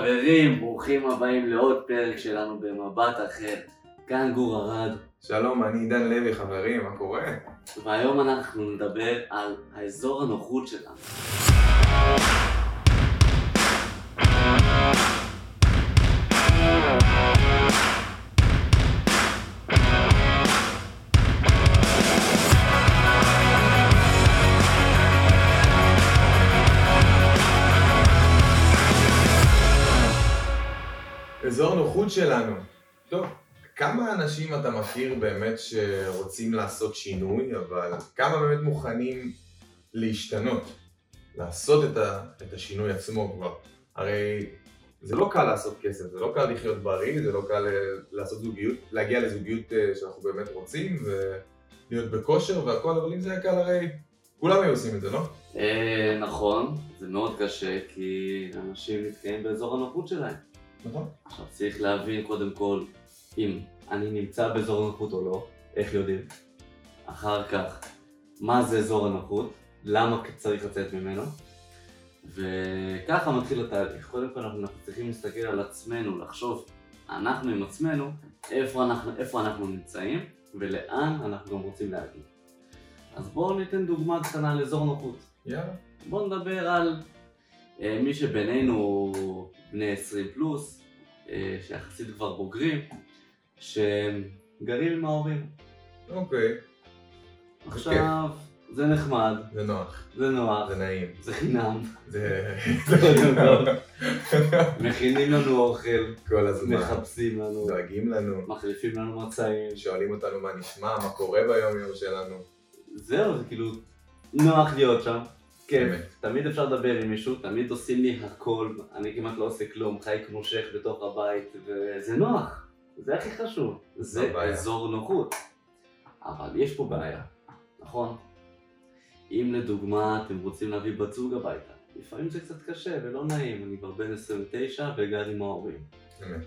חברים, ברוכים הבאים לעוד פרק שלנו במבט אחר. כאן גור ארד, שלום, אני עידן לוי, חברים, מה קורה? והיום אנחנו נדבר על האזור הנוחות שלנו. אזור נוחות שלנו. טוב, כמה אנשים אתה מכיר באמת שרוצים לעשות שינוי, אבל כמה באמת מוכנים להשתנות? לעשות את, ה, את השינוי עצמו כבר. הרי זה לא קל לעשות כסף, זה לא קל לחיות בריא, זה לא קל אה, לעשות זוגיות, להגיע לזוגיות אה, שאנחנו באמת רוצים, ולהיות בכושר והכל, אבל אם זה היה קל הרי כולם היו עושים את זה, לא? אה, נכון, זה מאוד קשה כי אנשים נתקעים באזור הנוחות שלהם. נכון. עכשיו צריך להבין קודם כל אם אני נמצא באזור הנוחות או לא, איך יודעים. אחר כך, מה זה אזור הנוחות, למה צריך לצאת ממנו, וככה מתחיל התהליך. קודם כל אנחנו צריכים להסתכל על עצמנו, לחשוב, אנחנו עם עצמנו, איפה אנחנו, איפה אנחנו נמצאים ולאן אנחנו גם רוצים להגיע. אז בואו ניתן דוגמה קטנה לאזור נוחות. יאללה. בואו נדבר על אה, מי שבינינו בני 20 פלוס, אה, שיחסית כבר בוגרים, שגרים עם ההורים. אוקיי, עכשיו, זה נחמד, זה נוח, זה נוח, זה נעים. זה חינם, זה... קודם כל. מכינים לנו אוכל, כל הזמן. מחפשים לנו, דואגים לנו, מחליפים לנו מצעים. שואלים אותנו מה נשמע, מה קורה ביום יום שלנו. זהו, זה כאילו נוח להיות שם. כיף, באמת. תמיד אפשר לדבר עם מישהו, תמיד עושים לי הכל, אני כמעט לא עושה כלום, חי כמו שייח בתוך הבית, וזה נוח, זה הכי חשוב, זה לא. אזור נוחות. אבל יש פה בעיה, נכון? אם לדוגמה אתם רוצים להביא בת זוג הביתה, לפעמים זה קצת קשה ולא נעים, אני כבר בן 29 וגר עם ההורים.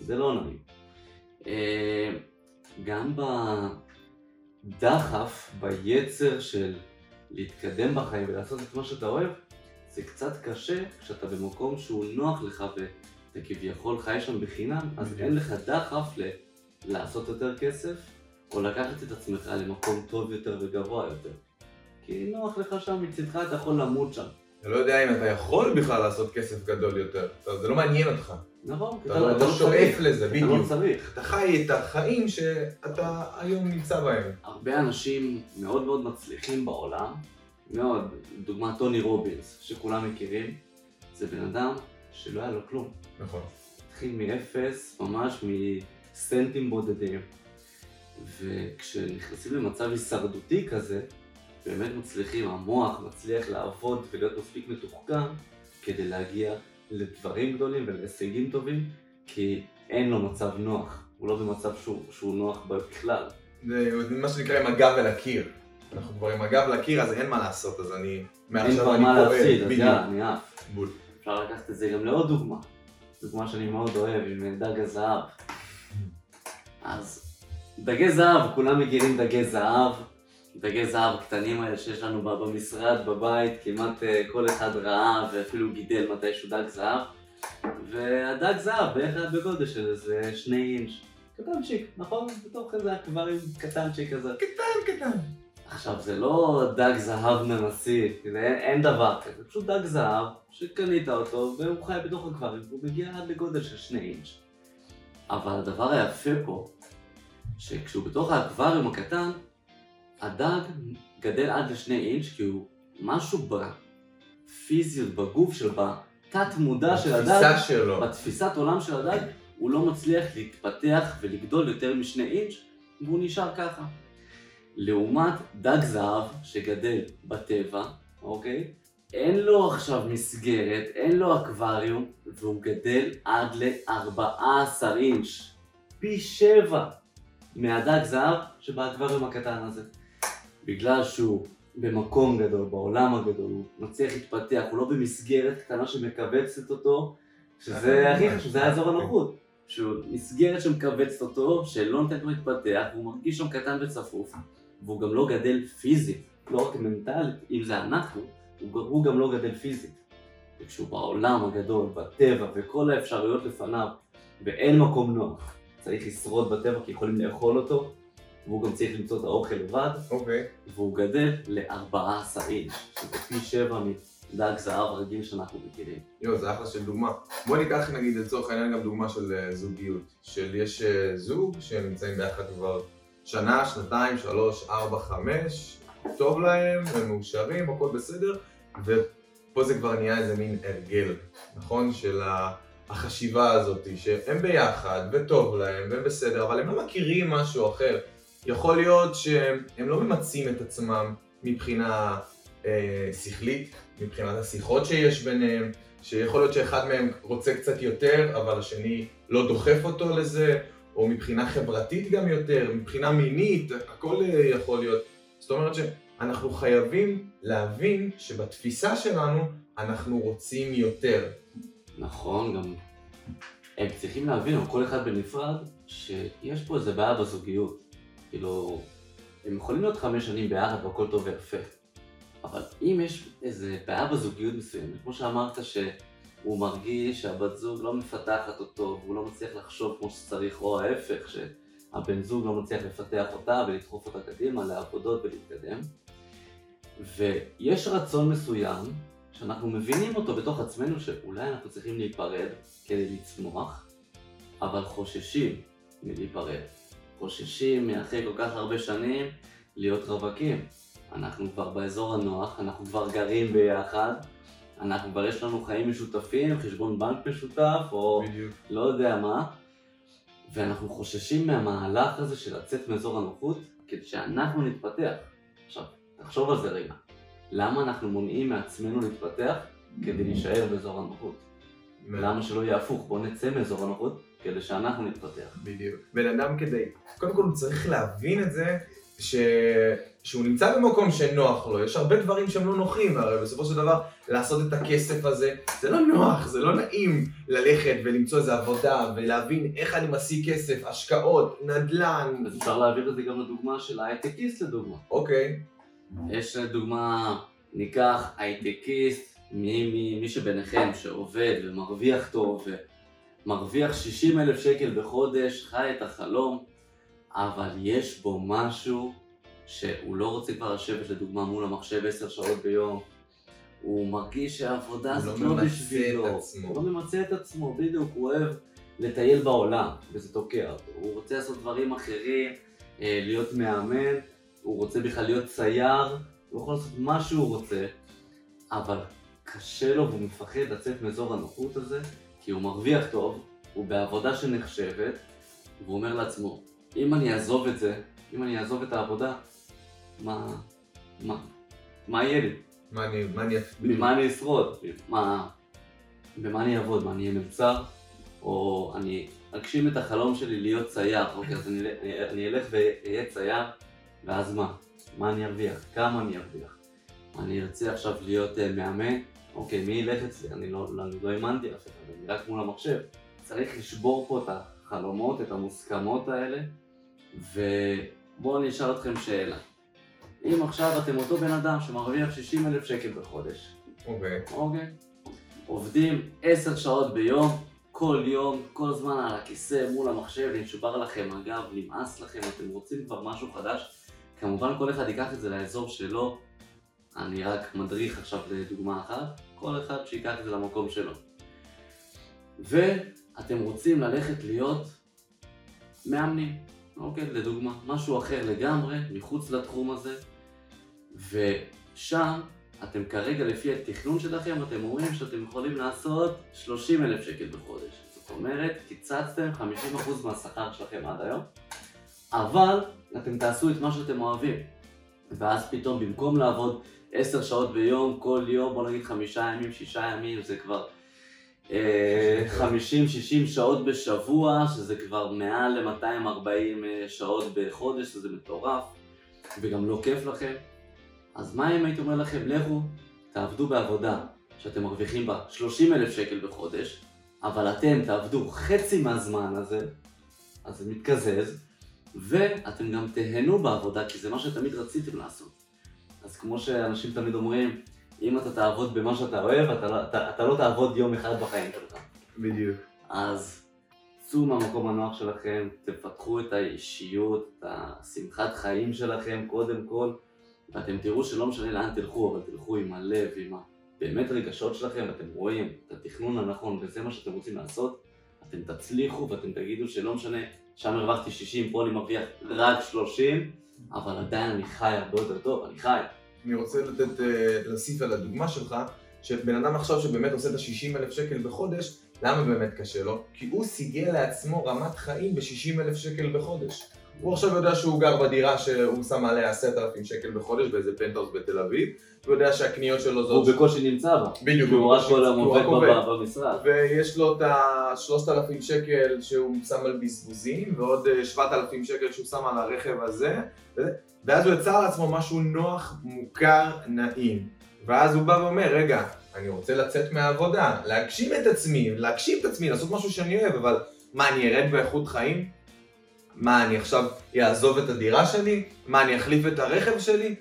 זה לא נעים. אה, גם בדחף, ביצר של להתקדם בחיים ולעשות את מה שאתה אוהב, זה קצת קשה כשאתה במקום שהוא נוח לך ואתה כביכול חי שם בחינם, אז. אין לך דחף ל- לעשות יותר כסף, או לקחת את עצמך למקום טוב יותר וגבוה יותר. כי נוח לך שם, מצדך אתה יכול למות שם. אתה לא יודע אם אתה יכול בכלל לעשות כסף גדול יותר. זה לא מעניין אותך. נכון? אתה לא- אתה שואף לזה, אתה לא בדיוק. צריך. אתה חי את החיים שאתה היום נמצא בהם. הרבה אנשים מאוד מאוד מצליחים בעולם, מאוד, דוגמת טוני רובינס, שכולם מכירים, זה בן אדם שלא היה לו כלום. נכון. התחיל מאפס, ממש מסטנטים בודדים. וכשנכנסים למצב הישרדותי כזה, באמת מצליחים, המוח מצליח לעבוד ולהיות מספיק מתוחכם כדי להגיע לדברים גדולים ולהישגים טובים, כי אין לו מצב נוח, הוא לא במצב שהוא, שהוא נוח בכלל. זה מה שנקרא עם הגב אל הקיר. אנחנו כבר עם הגב לקיר, אז אין מה לעשות, אז אני... אין כבר מה להפסיד, אז. יאללה, אני עף. בול. אפשר לקחת את זה גם לעוד דוגמה. דוגמה שאני מאוד אוהב, עם דג הזהב. אז דגי זהב, כולם מכירים דגי זהב. דגי זהב קטנים האלה שיש לנו במשרד, בבית, כמעט אה, כל אחד ראה ואפילו גידל מתישהו דג זהב. והדג זהב בערך היה בגודל של איזה שני אינץ'. קטנצ'יק, נכון? בתוך איזה אקווריום קטנצ'יק כזה. קטן קטן. עכשיו זה לא דג זהב זה אין, אין דבר כזה, פשוט דג זהב שקנית אותו והוא חי בתוך אקווריום והוא מגיע עד לגודל של שני אינץ'. אבל הדבר היפה פה, שכשהוא בתוך האקווריום הקטן, הדג גדל עד לשני אינץ' כי הוא משהו בפיזיות, בגוף שלו, בתת מודע של הדג, התפיסה שלו. בתפיסת עולם של הדג, הוא לא מצליח להתפתח ולגדול יותר משני אינץ' והוא נשאר ככה. לעומת דג זהב שגדל בטבע, אוקיי? אין לו עכשיו מסגרת, אין לו אקווריום, והוא גדל עד ל-14 אינץ', פי שבע מהדג זהב שבאקווריום הקטן הזה. בגלל שהוא במקום גדול, בעולם הגדול, הוא מצליח להתפתח, הוא לא במסגרת קטנה שמכווצת אותו, שזה הכי חשוב, זה האזור הנוחות. שהוא מסגרת שמכווצת אותו, שלא נותנת לו להתפתח, והוא מרגיש שם קטן וצפוף, והוא גם לא גדל פיזית, לא רק מנטלית, אם זה אנחנו, הוא, הוא גם לא גדל פיזית. וכשהוא בעולם הגדול, בטבע, וכל האפשרויות לפניו, ואין מקום נוח, צריך לשרוד בטבע כי יכולים לאכול אותו, והוא גם צריך למצוא את האוכל לבד, אוקיי. והוא גדל ל-14 אינץ', שזה פי שבע מדג זהב רגיל שאנחנו מכירים. יואו, זה אחלה של דוגמה. בוא ניקח נגיד לצורך העניין גם דוגמה של אה, זוגיות. של יש אה, זוג שנמצאים ביחד כבר שנה, שנתיים, שלוש, ארבע, חמש, טוב להם, הם מאושרים, הכל בסדר, ופה זה כבר נהיה איזה מין הרגל, נכון? של ה- החשיבה הזאת, שהם ביחד, וטוב להם, והם בסדר, אבל הם לא מכירים משהו אחר. יכול להיות שהם לא ממצים את עצמם מבחינה אה, שכלית, מבחינת השיחות שיש ביניהם, שיכול להיות שאחד מהם רוצה קצת יותר, אבל השני לא דוחף אותו לזה, או מבחינה חברתית גם יותר, מבחינה מינית, הכל אה, יכול להיות. זאת אומרת שאנחנו חייבים להבין שבתפיסה שלנו אנחנו רוצים יותר. נכון, גם הם צריכים להבין, או כל אחד בנפרד, שיש פה איזה בעיה בזוגיות. כאילו, הם יכולים להיות חמש שנים ביחד והכל טוב ויפה. אבל אם יש איזה בעיה בזוגיות מסוימת, כמו שאמרת שהוא מרגיש שהבת זוג לא מפתחת אותו והוא לא מצליח לחשוב כמו שצריך, או ההפך, שהבן זוג לא מצליח לפתח אותה ולדחוף אותה קדימה לעבודות ולהתקדם. ויש רצון מסוים שאנחנו מבינים אותו בתוך עצמנו שאולי אנחנו צריכים להיפרד כדי לצמוח, אבל חוששים מלהיפרד. חוששים מאחרי כל כך הרבה שנים להיות רווקים. אנחנו כבר באזור הנוח, אנחנו כבר גרים ביחד, אנחנו כבר יש לנו חיים משותפים, חשבון בנק משותף, או בדיוק. לא יודע מה, ואנחנו חוששים מהמהלך הזה של לצאת מאזור הנוחות כדי שאנחנו נתפתח. עכשיו, תחשוב על זה רגע. למה אנחנו מונעים מעצמנו להתפתח כדי להישאר באזור הנוחות? למה שלא יהיה הפוך? בוא נצא מאזור הנוחות כדי שאנחנו נתפתח. בדיוק. בן אדם כדי, קודם כל הוא צריך להבין את זה, ש... שהוא נמצא במקום שנוח לו, יש הרבה דברים שהם לא נוחים, הרי בסופו של דבר לעשות את הכסף הזה, זה לא נוח, זה לא נעים ללכת ולמצוא איזה עבודה ולהבין איך אני משיג כסף, השקעות, נדל"ן, אז אפשר להעביר את זה גם לדוגמה של ההייטקיסט לדוגמה. אוקיי, יש לדוגמה, ניקח הייטקיסט, מי, מי, מי שביניכם שעובד ומרוויח טוב ומרוויח 60 אלף שקל בחודש, חי את החלום, אבל יש בו משהו שהוא לא רוצה כבר לשבת לדוגמה מול המחשב 10 שעות ביום. הוא מרגיש שהעבודה הוא הזאת לא לא ממצה בשבילו. את עצמו. הוא לא ממצה את עצמו, בדיוק, הוא אוהב לטייל בעולם, וזה תוקע אותו. הוא רוצה לעשות דברים אחרים, אה, להיות מאמן, הוא רוצה בכלל להיות צייר, הוא יכול לעשות מה שהוא רוצה, אבל קשה לו והוא מפחד לצאת מאזור הנוחות הזה, כי הוא מרוויח טוב, הוא בעבודה שנחשבת, והוא אומר לעצמו, אם אני אעזוב את זה, אם אני אעזוב את העבודה, מה, מה, מה יהיה לי? מה אני, מה אני, ממה אני אשרוד? מה, במה אני אעבוד? מה, אני אהיה מלצר? או אני אגשים את החלום שלי להיות צייר, אוקיי, אז אני, אני אלך ואהיה צייר, ואז מה? מה אני ארוויח? כמה אני ארוויח? אני ארצה עכשיו להיות uh, מאמן? אוקיי, מי ילך אצלי? אני לא, לא, אני לא האמנתי אחד, אני רק מול המחשב. צריך לשבור פה את החלומות, את המוסכמות האלה, ובואו אני אשאל אתכם שאלה. אם עכשיו אתם אותו בן אדם שמרוויח 60 אלף שקל בחודש, אוקיי, אוקיי? עובדים 10 שעות ביום, כל יום, כל זמן על הכיסא מול המחשב, נשבר לכם הגב, נמאס לכם, אתם רוצים כבר משהו חדש. כמובן כל אחד ייקח את זה לאזור שלו, אני רק מדריך עכשיו לדוגמה אחת, כל אחד שיקח את זה למקום שלו. ואתם רוצים ללכת להיות מאמנים, אוקיי? לדוגמה, משהו אחר לגמרי, מחוץ לתחום הזה, ושם אתם כרגע לפי התכנון שלכם, אתם אומרים שאתם יכולים לעשות 30 אלף שקל בחודש. זאת אומרת, קיצצתם 50% מהשכר שלכם עד היום, אבל אתם תעשו את מה שאתם אוהבים. ואז פתאום במקום לעבוד 10 שעות ביום, כל יום, בוא נגיד חמישה ימים, שישה ימים, זה כבר אה, 50-60 שעות בשבוע, שזה כבר מעל ל-240 שעות בחודש, שזה מטורף, וגם לא כיף לכם. אז מה אם הייתי אומר לכם, לכו, תעבדו בעבודה שאתם מרוויחים בה 30 אלף שקל בחודש, אבל אתם תעבדו חצי מהזמן הזה, אז זה מתקזז, ואתם גם תהנו בעבודה, כי זה מה שתמיד רציתם לעשות. אז כמו שאנשים תמיד אומרים, אם אתה תעבוד במה שאתה אוהב, אתה, לא- אתה, אתה לא תעבוד יום אחד בחיים שלך. בדיוק. אז צאו מהמקום הנוח שלכם, תפתחו את האישיות, את השמחת חיים שלכם קודם כל, ואתם תראו שלא משנה לאן תלכו, אבל תלכו עם הלב, עם הבאמת רגשות שלכם, ואתם רואים את התכנון הנכון, וזה מה שאתם רוצים לעשות, אתם תצליחו ואתם תגידו שלא משנה, שם הרווחתי 60, פה אני מרוויח רק 30, אבל עדיין אני חי הרבה יותר טוב, אני חי. אני רוצה לתת, אה, להוסיף על הדוגמה שלך, שבן אדם עכשיו שבאמת עושה את ה-60 אלף שקל בחודש, למה באמת קשה לו? כי הוא סיגל לעצמו רמת חיים ב-60 אלף שקל בחודש. הוא עכשיו יודע שהוא גר בדירה שהוא שם עליה 10,000 שקל בחודש באיזה פנטהאוס בתל אביב, הוא יודע שהקניות שלו זאת... הוא בקושי נמצא בה. בדיוק, הוא רק כל היום עובד במשרד. ויש לו את ה-3,000 שקל שהוא שם על בזבוזים, ועוד אה, 7,000 שקל שהוא שם על הרכב הזה, ואז הוא יצר לעצמו משהו נוח, מוכר, נעים. ואז הוא בא ואומר, רגע, אני רוצה לצאת מהעבודה, להגשים את עצמי, להגשים את עצמי, לעשות משהו שאני אוהב, אבל מה, אני ארד באיכות חיים? מה, אני עכשיו אעזוב את הדירה שלי? מה, אני אחליף את הרכב שלי?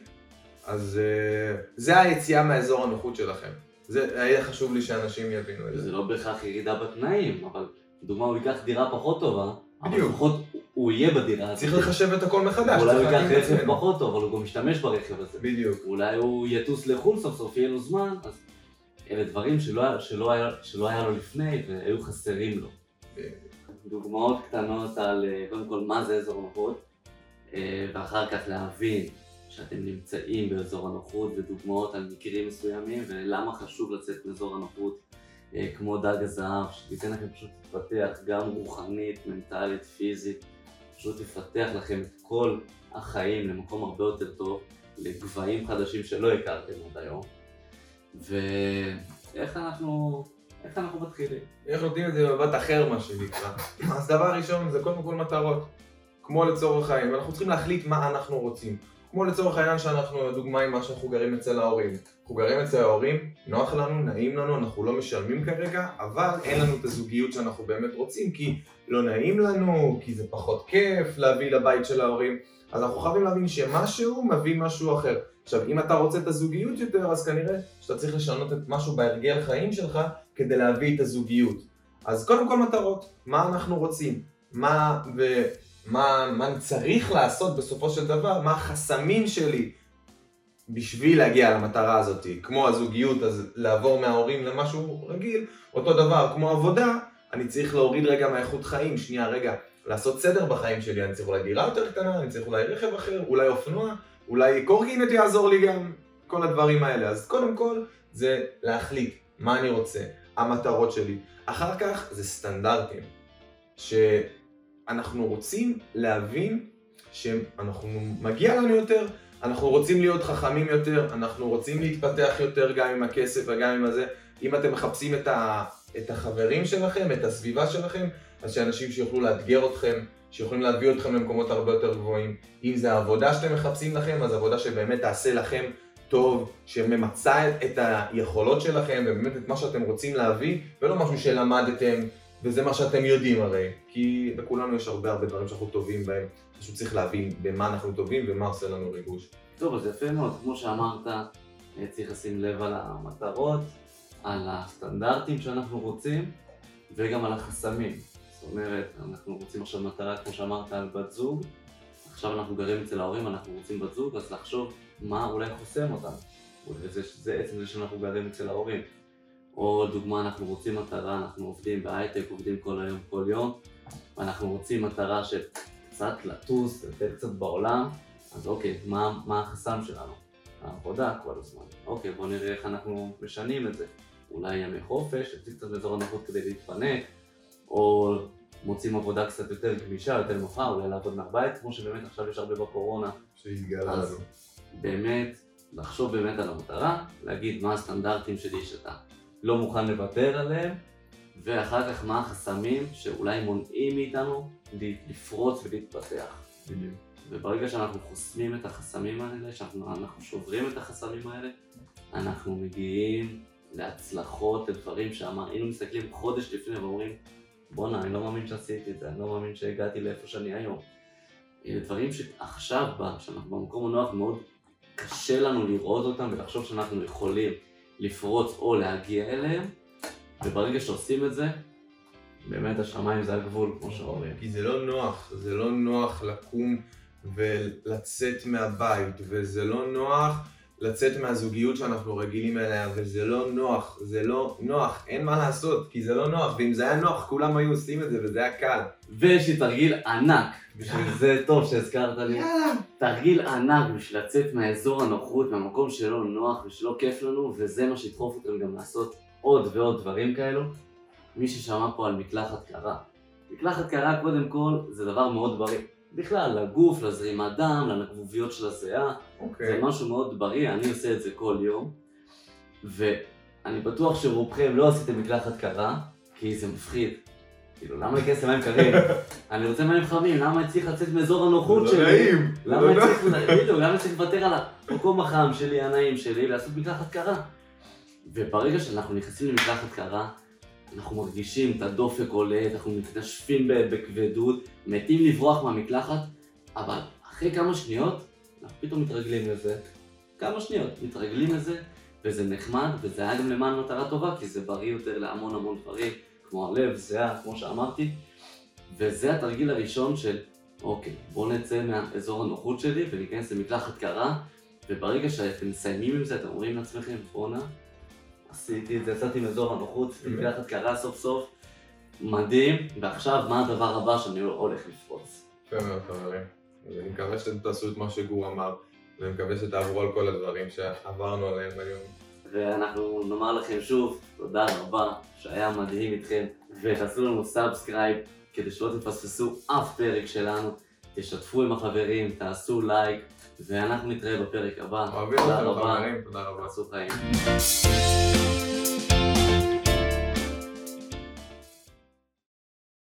אז אה, זה היציאה מהאזור הנוחות שלכם. זה היה חשוב לי שאנשים יבינו את זה. זה לא בהכרח ירידה בתנאים, אבל לדוגמה הוא ייקח דירה פחות טובה, אבל בדיוק. לפחות הוא יהיה בדירה. צריך לחשב את הכל מחדש. אולי הוא ייקח רכב. פחות טוב, אבל הוא גם משתמש ברכב הזה. בדיוק. אולי הוא יטוס לחו"ל סוף סוף, יהיה לו זמן, אז אלה דברים שלא, היה- שלא, היה, שלא היה לו לפני והיו חסרים לו. דוגמאות קטנות על אה, קודם כל מה זה אזור נוחות, אה, ואחר כך להבין שאתם נמצאים באזור הנוחות ודוגמאות על מקרים מסוימים ולמה חשוב לצאת מאזור הנוחות אה, כמו דג הזהב, שתיתן לכם פשוט להתפתח גם רוחנית, מנטלית, פיזית, פשוט יפתח לכם את כל החיים למקום הרבה יותר טוב, לגבהים חדשים שלא הכרתם עד היום. ואיך אנחנו, איך אנחנו מתחילים? איך נותנים את זה במבט אחר, מה שנקרא. אז דבר ראשון זה קודם כל מטרות. כמו לצורך העניין, ואנחנו צריכים להחליט מה אנחנו רוצים. כמו לצורך העניין שאנחנו, לדוגמה עם מה שאנחנו גרים אצל ההורים. אנחנו גרים אצל ההורים, נוח לנו, נעים לנו, אנחנו לא משלמים כרגע, אבל אין לנו את הזוגיות שאנחנו באמת רוצים, כי לא נעים לנו, כי זה פחות כיף להביא לבית של ההורים. אז אנחנו חייבים להבין שמשהו מביא משהו אחר. עכשיו, אם אתה רוצה את הזוגיות יותר, אז כנראה שאתה צריך לשנות את משהו בהרגל חיים שלך כדי להביא את הזוגיות. אז קודם כל מטרות, מה אנחנו רוצים, מה, ומה מה צריך לעשות בסופו של דבר, מה החסמים שלי בשביל להגיע למטרה הזאת, כמו הזוגיות, אז לעבור מההורים למשהו רגיל, אותו דבר, כמו עבודה, אני צריך להוריד רגע מהאיכות חיים, שנייה רגע, לעשות סדר בחיים שלי, אני צריך אולי דירה יותר קטנה, אני צריך אולי רכב אחר, אולי אופנוע, אולי קורקינט יעזור לי גם, כל הדברים האלה. אז קודם כל זה להחליט מה אני רוצה, המטרות שלי. אחר כך זה סטנדרטים, שאנחנו רוצים להבין שאנחנו, מגיע לנו יותר, אנחנו רוצים להיות חכמים יותר, אנחנו רוצים להתפתח יותר גם עם הכסף וגם עם הזה. אם אתם מחפשים את, ה, את החברים שלכם, את הסביבה שלכם, אז שאנשים שיוכלו לאתגר אתכם, שיכולים להביא אתכם למקומות הרבה יותר גבוהים. אם זה העבודה שאתם מחפשים לכם, אז עבודה שבאמת תעשה לכם טוב, שממצה את היכולות שלכם, ובאמת את מה שאתם רוצים להביא, ולא משהו שלמדתם, וזה מה שאתם יודעים הרי. כי לכולנו יש הרבה הרבה דברים שאנחנו טובים בהם, פשוט צריך להבין במה אנחנו טובים ומה עושה לנו ריגוש. טוב, אז יפה מאוד, כמו שאמרת, אה, צריך לשים לב על המטרות, על הסטנדרטים שאנחנו רוצים, וגם על החסמים. זאת אומרת, אנחנו רוצים עכשיו מטרה, כמו שאמרת, על בת זוג, עכשיו אנחנו גרים אצל ההורים, אנחנו רוצים בת זוג, אז לחשוב מה אולי חוסם אותנו. וזה זה עצם זה שאנחנו גרים אצל ההורים. או לדוגמה, אנחנו רוצים מטרה, אנחנו עובדים בהייטק, עובדים כל היום, כל יום, ואנחנו רוצים מטרה של קצת לטוס, לתת קצת בעולם, אז אוקיי, מה, מה החסם שלנו? העבודה כל הזמן. אוקיי, בואו נראה איך אנחנו משנים את זה. אולי ימי חופש, יוצאים קצת באזור הנוחות כדי להתפנק, או מוצאים עבודה קצת יותר גמישה, יותר נוחה, אולי לעבוד מהבית, כמו שבאמת עכשיו יש הרבה בקורונה. שהתגלה לנו. באמת, לחשוב באמת על המטרה, להגיד מה הסטנדרטים שלי שאתה לא מוכן לוותר עליהם, ואחר כך מה החסמים שאולי מונעים מאיתנו לפרוץ ולהתפתח. בדיוק. וברגע שאנחנו חוסמים את החסמים האלה, שאנחנו אנחנו שוברים את החסמים האלה, אנחנו מגיעים להצלחות, לדברים שהיינו מסתכלים חודש לפני ואומרים, בואנה, אני לא מאמין שעשיתי את זה, אני לא מאמין שהגעתי לאיפה שאני היום. אלה דברים שעכשיו, ב- כשאנחנו במקום הנוח, מאוד קשה לנו לראות אותם ולחשוב שאנחנו יכולים. לפרוץ או להגיע אליהם, וברגע שעושים את זה, באמת השמיים זה הגבול, כמו שאומרים. כי זה לא נוח, זה לא נוח לקום ולצאת מהבית, וזה לא נוח לצאת מהזוגיות שאנחנו רגילים אליה, וזה לא נוח, זה לא נוח, אין מה לעשות, כי זה לא נוח, ואם זה היה נוח כולם היו עושים את זה, וזה היה קל. ויש לי תרגיל ענק, בשביל זה טוב שהזכרת לי. יאללה. תרגיל ענק בשביל לצאת מהאזור הנוחות, מהמקום שלא נוח ושלא כיף לנו, וזה מה שידחוף אותנו גם לעשות עוד ועוד דברים כאלו. מי ששמע פה על מקלחת קרה. מקלחת קרה קודם כל זה דבר מאוד בריא. בכלל, לגוף, לזרימת דם, לגבוביות של הזיעה, זה אוקיי. משהו מאוד בריא, אני עושה את זה כל יום. ואני בטוח שרובכם לא עשיתם מקלחת קרה, כי זה מפחיד. כאילו, למה להיכנס למים קרים? אני רוצה מים חמים, למה צריך לצאת מאזור הנוחות זה שלי? לא נעים. זה למה לא. צריך, בדיוק, למה אני צריך לוותר על המקום החם שלי, הנעים שלי, לעשות מקלחת קרה? וברגע שאנחנו נכנסים למקלחת קרה, אנחנו מרגישים את הדופק עולה, אנחנו מתנשפים בכבדות, מתים לברוח מהמקלחת, אבל אחרי כמה שניות, פתאום מתרגלים לזה. כמה שניות, מתרגלים לזה, וזה נחמד, וזה היה גם למען מטרה טובה, כי זה בריא יותר להמון המון דברים, כמו הלב, זיעה, כמו שאמרתי, וזה התרגיל הראשון של אוקיי, בואו נצא מהאזור הנוחות שלי וניכנס למקלחת קרה, וברגע שאתם מסיימים עם זה, אתם אומרים לעצמכם, בואנה, עשיתי את זה, יצאתי מאזור הנוחות? מקלחת קרה סוף סוף, מדהים, ועכשיו מה הדבר הבא שאני הולך לפרוץ? יפה מאוד חברים. אז אני מקווה שאתם תעשו את מה שגור אמר, ואני מקווה שתעברו על כל הדברים שעברנו עליהם היום. ואנחנו נאמר לכם שוב, תודה רבה, שהיה מדהים איתכם, ותעשו לנו subscribe, כדי שלא תפספסו אף פרק שלנו, תשתפו עם החברים, תעשו לייק, ואנחנו נתראה בפרק הבא. אוהבים רבה, חברים, תודה רבה. תעשו חיים.